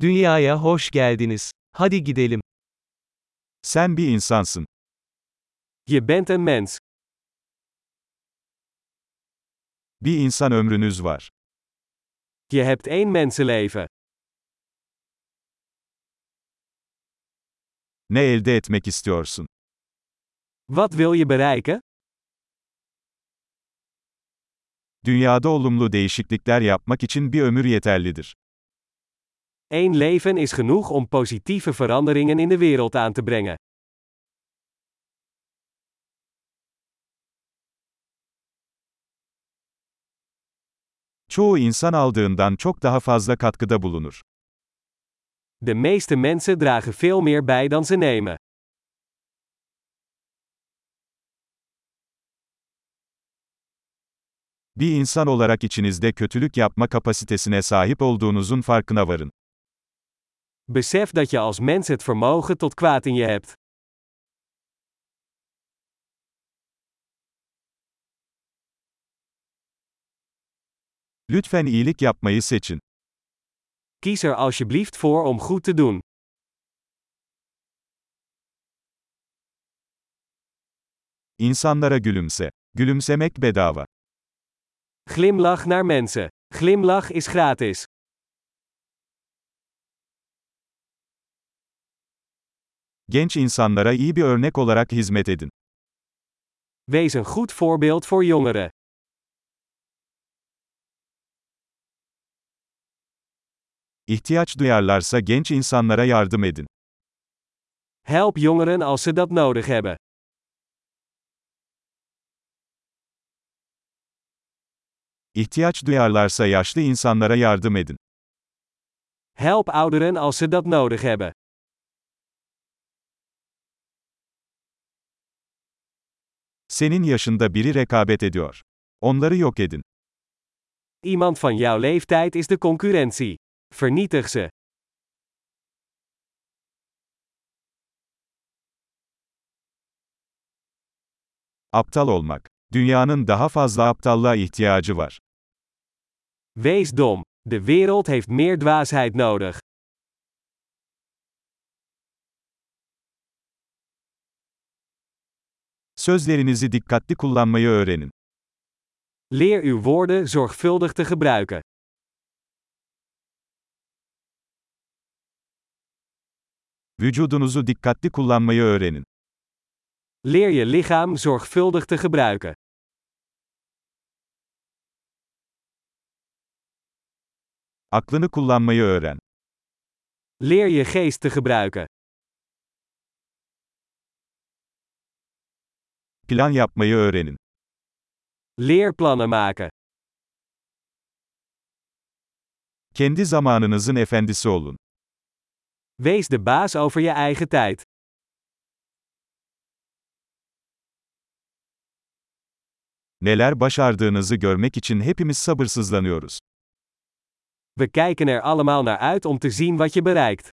Dünyaya hoş geldiniz. Hadi gidelim. Sen bir insansın. Je bent een mens. Bir insan ömrünüz var. Je hebt één mensenleven. Ne elde etmek istiyorsun? Wat wil je bereiken? Dünyada olumlu değişiklikler yapmak için bir ömür yeterlidir. Eén leven is genoeg om positieve veranderingen in de wereld aan te brengen. Çoğu insan aldığından çok daha fazla katkıda bulunur. De meeste mensen dragen veel meer bij dan ze nemen. Bir insan olarak içinizde kötülük yapma kapasitesine sahip olduğunuzun farkına varın. Besef dat je als mens het vermogen tot kwaad in je hebt. Lütfen iyilik yapmayı seçin. Kies er alsjeblieft voor om goed te doen. İnsanlara gülümse. Gülümsemek bedava. Glimlach naar mensen. Glimlach is gratis. Genç insanlara iyi bir örnek olarak hizmet edin. Wees een goed voorbeeld voor jongeren. İhtiyaç duyarlarsa genç insanlara yardım edin. Help jongeren als ze dat nodig hebben. İhtiyaç duyarlarsa yaşlı insanlara yardım edin. Help ouderen als ze dat nodig hebben. Senin yaşında biri rekabet ediyor. Onları yok edin. Iemand van jouw leeftijd is de concurrentie. Vernietig ze. Aptal olmak. Dünyanın daha fazla aptallığa ihtiyacı var. Wees dom. De wereld heeft meer dwaasheid nodig. Sözlerinizi dikkatli kullanmayı öğrenin. Leer uw woorden zorgvuldig te gebruiken. Vücudunuzu dikkatli kullanmayı öğrenin. Leer je lichaam zorgvuldig te gebruiken. Aklını kullanmayı öğren. Leer je geest te gebruiken. Plan yapmayı öğrenin. Leer plannen maken. Kendi zamanınızın efendisi olun. Wees de baas over je eigen tijd. Neler başardığınızı görmek için hepimiz sabırsızlanıyoruz. We kijken er allemaal naar uit om te zien wat je bereikt.